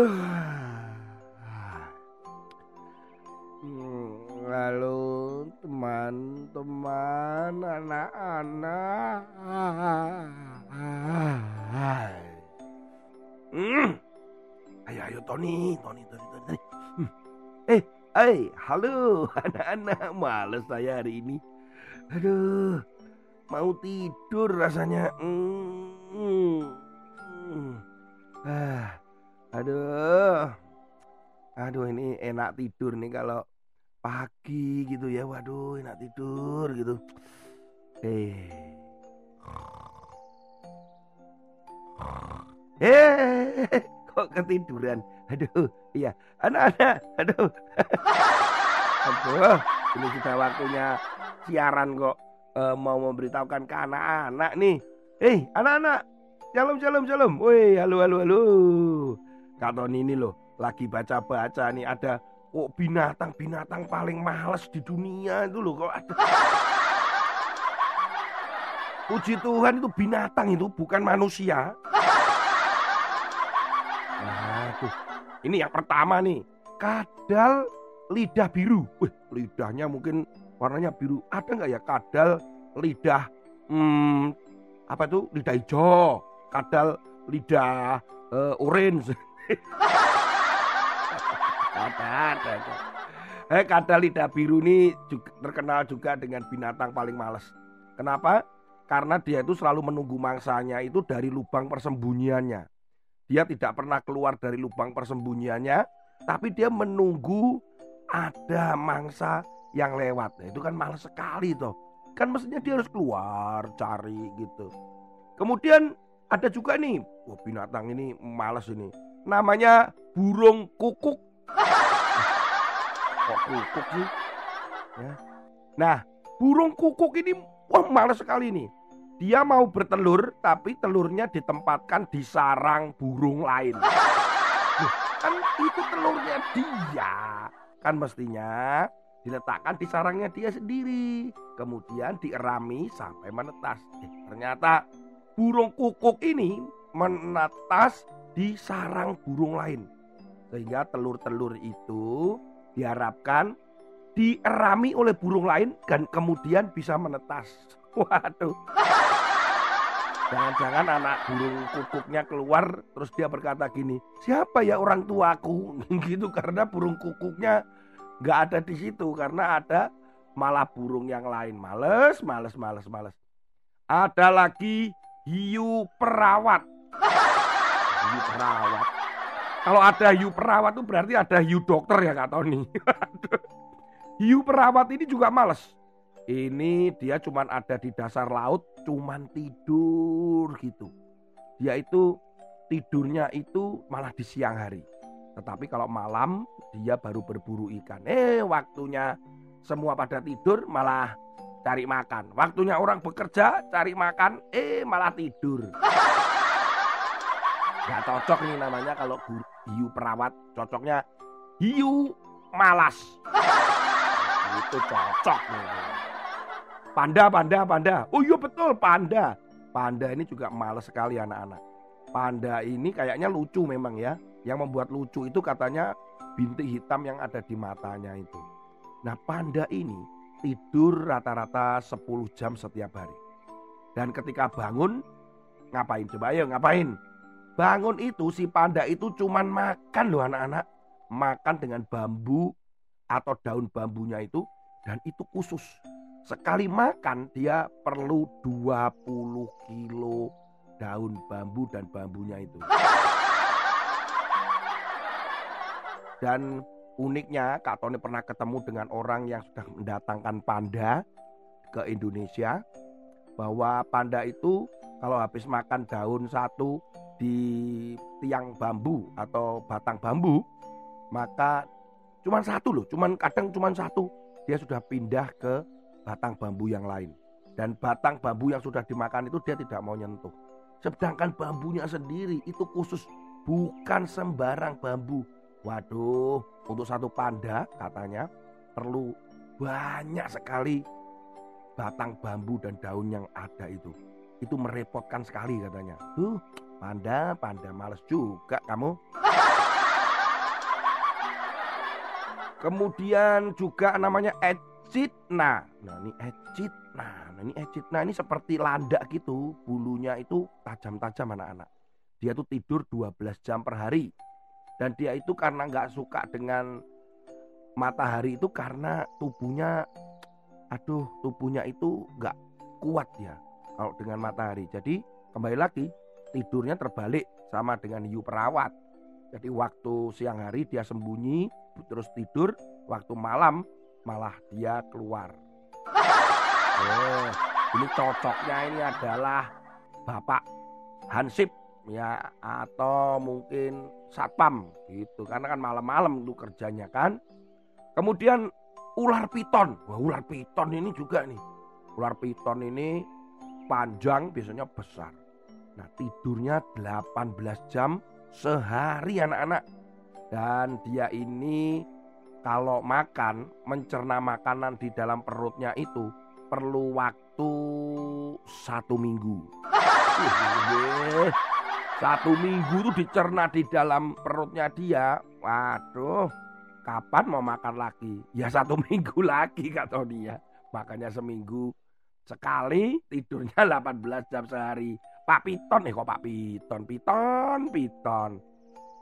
Halo teman-teman anak-anak. Hmm. Ayo ayo Tony, Tony, Tony, Tony. Tony. Hmm. Eh, eh, halo anak-anak. Males saya hari ini. Aduh, mau tidur rasanya. Hmm. Hmm. Ah, aduh. Aduh ini enak tidur nih kalau pagi gitu ya. Waduh, enak tidur gitu. Eh. Eh, kok ketiduran? Aduh, iya. Anak-anak, aduh. aduh, ini sudah waktunya siaran kok eh, mau memberitahukan ke anak-anak nih. Eh, anak-anak, shalom, shalom, shalom. Woi, halo, halo, halo. Kak Tony ini loh, lagi baca-baca nih ada kok binatang-binatang paling males di dunia itu loh kok ada. Puji Tuhan itu binatang itu bukan manusia. Aduh, ini yang pertama nih, kadal lidah biru. Wih, lidahnya mungkin warnanya biru. Ada nggak ya kadal lidah hmm, apa tuh lidah hijau, kadal lidah eh, orange. Ada, ada. Eh, kadal lidah biru ini juga, terkenal juga dengan binatang paling males. Kenapa? Karena dia itu selalu menunggu mangsanya itu dari lubang persembunyiannya. Dia tidak pernah keluar dari lubang persembunyiannya, tapi dia menunggu ada mangsa yang lewat. Nah, itu kan males sekali toh. Kan mestinya dia harus keluar cari gitu. Kemudian ada juga nih, wah binatang ini males ini. Namanya burung kukuk. Kok kukuk sih? Ya. Nah, burung kukuk ini wah males sekali nih. Dia mau bertelur, tapi telurnya ditempatkan di sarang burung lain. Loh, kan itu telurnya dia. Kan mestinya diletakkan di sarangnya dia sendiri. Kemudian dierami sampai menetas. Eh, ternyata burung kukuk ini menetas di sarang burung lain. Sehingga telur-telur itu diharapkan dierami oleh burung lain dan kemudian bisa menetas. Waduh. Jangan-jangan anak burung kukuknya keluar terus dia berkata gini, siapa ya orang tuaku? gitu karena burung kukuknya nggak ada di situ karena ada malah burung yang lain. Males, males, males, males. Ada lagi hiu perawat. Hiu perawat. Kalau ada hiu perawat itu berarti ada hiu dokter ya Kak Tony. hiu perawat ini juga males. Ini dia cuman ada di dasar laut, cuman tidur gitu. Dia itu tidurnya itu malah di siang hari. Tetapi kalau malam dia baru berburu ikan. Eh waktunya semua pada tidur malah cari makan. Waktunya orang bekerja cari makan, eh malah tidur. Gak cocok nih namanya kalau hiu perawat. Cocoknya hiu malas. Itu cocok nih. Panda, panda, panda. Oh iya betul, panda. Panda ini juga males sekali anak-anak. Panda ini kayaknya lucu memang ya. Yang membuat lucu itu katanya bintik hitam yang ada di matanya itu. Nah panda ini tidur rata-rata 10 jam setiap hari. Dan ketika bangun, ngapain? Coba ayo ngapain? Bangun itu si panda itu cuman makan loh anak-anak. Makan dengan bambu atau daun bambunya itu dan itu khusus. sekali makan dia perlu 20 kilo daun bambu dan bambunya itu. Dan uniknya Kak Tony pernah ketemu dengan orang yang sudah mendatangkan panda ke Indonesia bahwa panda itu kalau habis makan daun satu di tiang bambu atau batang bambu maka cuma satu loh, cuman kadang cuma satu dia sudah pindah ke batang bambu yang lain dan batang bambu yang sudah dimakan itu dia tidak mau nyentuh. Sedangkan bambunya sendiri itu khusus bukan sembarang bambu, Waduh, untuk satu panda katanya perlu banyak sekali batang bambu dan daun yang ada itu. Itu merepotkan sekali katanya. Tuh, panda, panda males juga kamu. Kemudian juga namanya ecitna. Nah, ini ecitna. Nah, ini ecitna ini seperti landak gitu. Bulunya itu tajam-tajam anak-anak. Dia tuh tidur 12 jam per hari dan dia itu karena nggak suka dengan matahari itu karena tubuhnya aduh tubuhnya itu nggak kuat ya kalau dengan matahari. Jadi kembali lagi tidurnya terbalik sama dengan hiu perawat. Jadi waktu siang hari dia sembunyi terus tidur waktu malam malah dia keluar. Oh, ini cocoknya ini adalah bapak Hansip ya atau mungkin satpam gitu. Karena kan malam-malam itu kerjanya kan. Kemudian ular piton. Wah ular piton ini juga nih. Ular piton ini panjang biasanya besar nah tidurnya 18 jam sehari anak-anak dan dia ini kalau makan mencerna makanan di dalam perutnya itu perlu waktu satu minggu satu minggu tuh dicerna di dalam perutnya dia. Waduh, kapan mau makan lagi? Ya satu minggu lagi kata dia. Makanya seminggu sekali tidurnya 18 jam sehari. Pak Piton eh kok Pak Piton, Piton, Piton.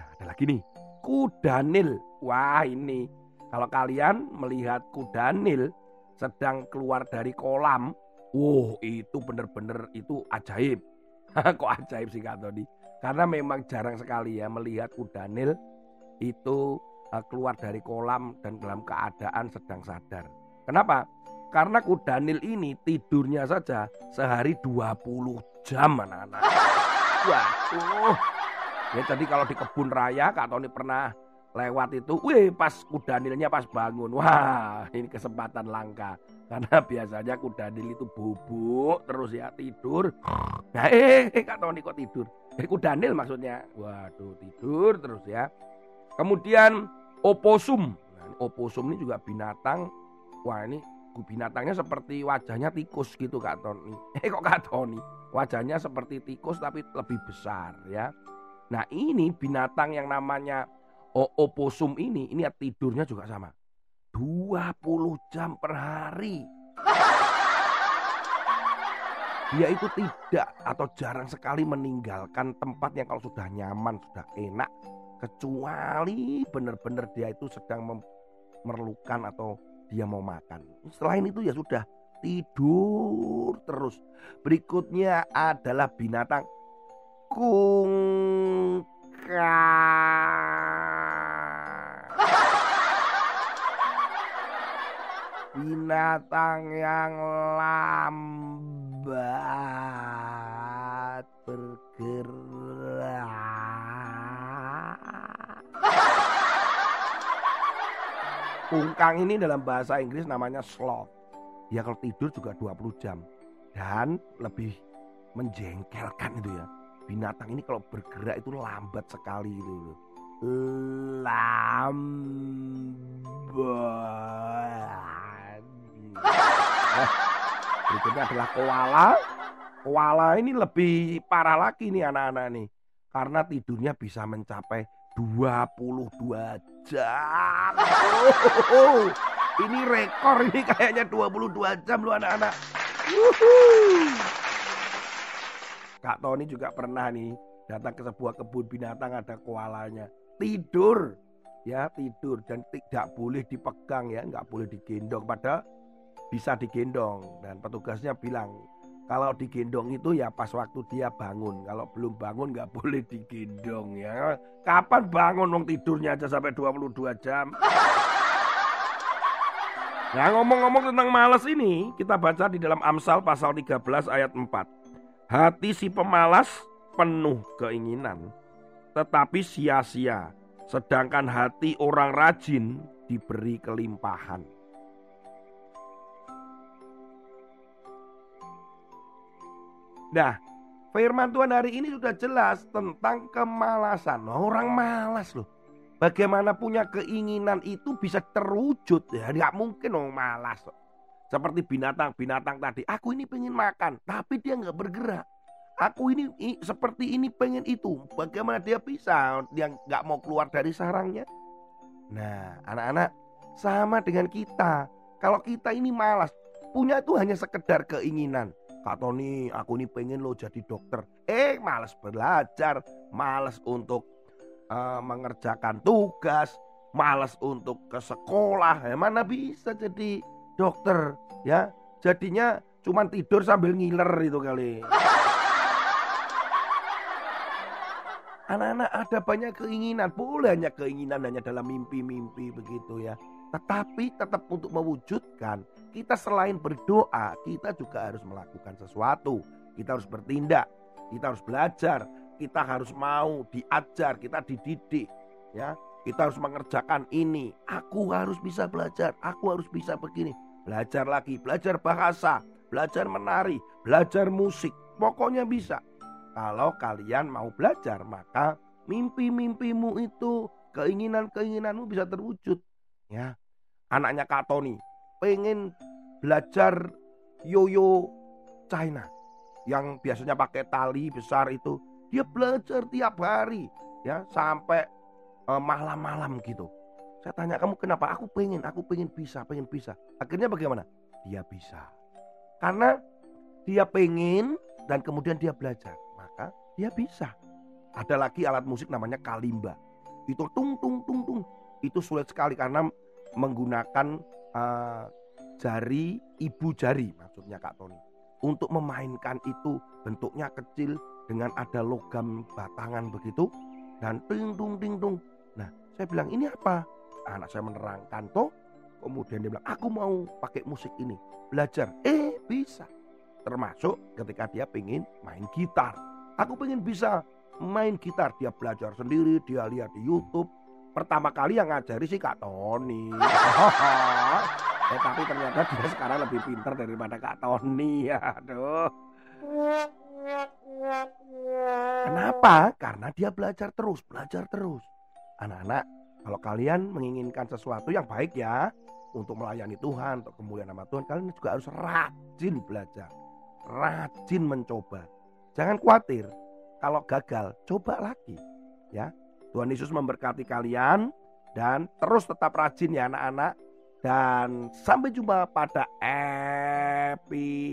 Nah, ada lagi nih, Kudanil. Wah ini kalau kalian melihat Kudanil sedang keluar dari kolam, wow itu bener-bener itu ajaib. kok ajaib sih Kak Tony? Karena memang jarang sekali ya melihat kudanil itu uh, keluar dari kolam dan dalam keadaan sedang sadar. Kenapa? Karena kudanil ini tidurnya saja sehari 20 jam anak-anak. Waduh. Ya jadi kalau di kebun raya Kak Tony pernah lewat itu, wih pas kudanilnya pas bangun. Wah, ini kesempatan langka. Karena biasanya kudanil itu bubuk terus ya tidur. Nah, eh, eh Kak Tony kok tidur? Beku Daniel maksudnya. Waduh, tidur terus ya. Kemudian oposum. Nah, oposum ini juga binatang. Wah, ini binatangnya seperti wajahnya tikus gitu Kak Tony. Eh kok Kak Tony? Wajahnya seperti tikus tapi lebih besar ya. Nah, ini binatang yang namanya oposum ini, ini tidurnya juga sama. 20 jam per hari dia itu tidak atau jarang sekali meninggalkan tempat yang kalau sudah nyaman, sudah enak, kecuali benar-benar dia itu sedang memerlukan atau dia mau makan. Selain itu ya sudah tidur terus. Berikutnya adalah binatang kungka. Binatang yang lambat Ungkang ini dalam bahasa Inggris namanya sloth. Ya kalau tidur juga 20 jam. Dan lebih menjengkelkan itu ya. Binatang ini kalau bergerak itu lambat sekali itu Lambat. Berikutnya adalah koala. Koala ini lebih parah lagi nih anak-anak nih. Karena tidurnya bisa mencapai 22 jam. Oh, ini rekor ini kayaknya 22 jam loh anak-anak. Kak Tony juga pernah nih datang ke sebuah kebun binatang ada koalanya. Tidur ya tidur dan tidak boleh dipegang ya nggak boleh digendong pada bisa digendong dan petugasnya bilang kalau digendong itu ya pas waktu dia bangun. Kalau belum bangun nggak boleh digendong ya. Kapan bangun wong tidurnya aja sampai 22 jam. Nah ngomong-ngomong tentang malas ini, kita baca di dalam Amsal pasal 13 ayat 4. Hati si pemalas penuh keinginan, tetapi sia-sia. Sedangkan hati orang rajin diberi kelimpahan. Nah, firman Tuhan hari ini sudah jelas tentang kemalasan. Orang malas loh. Bagaimana punya keinginan itu bisa terwujud ya. Nggak mungkin orang malas. Seperti binatang-binatang tadi. Aku ini pengen makan. Tapi dia nggak bergerak. Aku ini seperti ini pengen itu. Bagaimana dia bisa? Dia nggak mau keluar dari sarangnya. Nah anak-anak sama dengan kita. Kalau kita ini malas. Punya itu hanya sekedar keinginan. Kak Tony, aku ini pengen lo jadi dokter. Eh, males belajar, males untuk uh, mengerjakan tugas, males untuk ke sekolah. Ya, mana bisa jadi dokter, ya? Jadinya cuma tidur sambil ngiler itu kali. Anak-anak ada banyak keinginan, boleh hanya keinginan hanya dalam mimpi-mimpi begitu ya. Tetapi tetap untuk mewujudkan kita selain berdoa, kita juga harus melakukan sesuatu. Kita harus bertindak, kita harus belajar, kita harus mau diajar, kita dididik, ya. Kita harus mengerjakan ini. Aku harus bisa belajar, aku harus bisa begini. Belajar lagi, belajar bahasa, belajar menari, belajar musik. Pokoknya bisa. Kalau kalian mau belajar, maka mimpi-mimpimu itu, keinginan-keinginanmu bisa terwujud. Ya, anaknya Kak Tony pengen belajar yoyo China yang biasanya pakai tali besar itu. Dia belajar tiap hari ya sampai uh, malam-malam gitu. Saya tanya kamu kenapa? Aku pengen aku pengen bisa pengen bisa. Akhirnya bagaimana? Dia bisa. Karena dia pengen dan kemudian dia belajar maka dia bisa. Ada lagi alat musik namanya kalimba. Itu tung tung tung tung itu sulit sekali karena menggunakan uh, jari ibu jari maksudnya Kak Tony. Untuk memainkan itu bentuknya kecil dengan ada logam batangan begitu dan ting tung ting tung. Nah saya bilang ini apa? Anak saya menerangkan toh kemudian dia bilang aku mau pakai musik ini belajar. Eh bisa. Termasuk ketika dia pengen main gitar. Aku pengen bisa main gitar. Dia belajar sendiri dia lihat di YouTube pertama kali yang ngajari sih Kak Tony. eh, tapi ternyata dia sekarang lebih pintar daripada Kak Tony ya. Aduh. Kenapa? Karena dia belajar terus, belajar terus. Anak-anak, kalau kalian menginginkan sesuatu yang baik ya, untuk melayani Tuhan, untuk kemuliaan nama Tuhan, kalian juga harus rajin belajar, rajin mencoba. Jangan khawatir, kalau gagal, coba lagi, ya. Tuhan Yesus memberkati kalian dan terus tetap rajin ya anak-anak. Dan sampai jumpa pada episode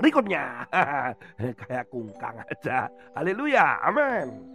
berikutnya. Kayak kungkang aja. Haleluya. Amin.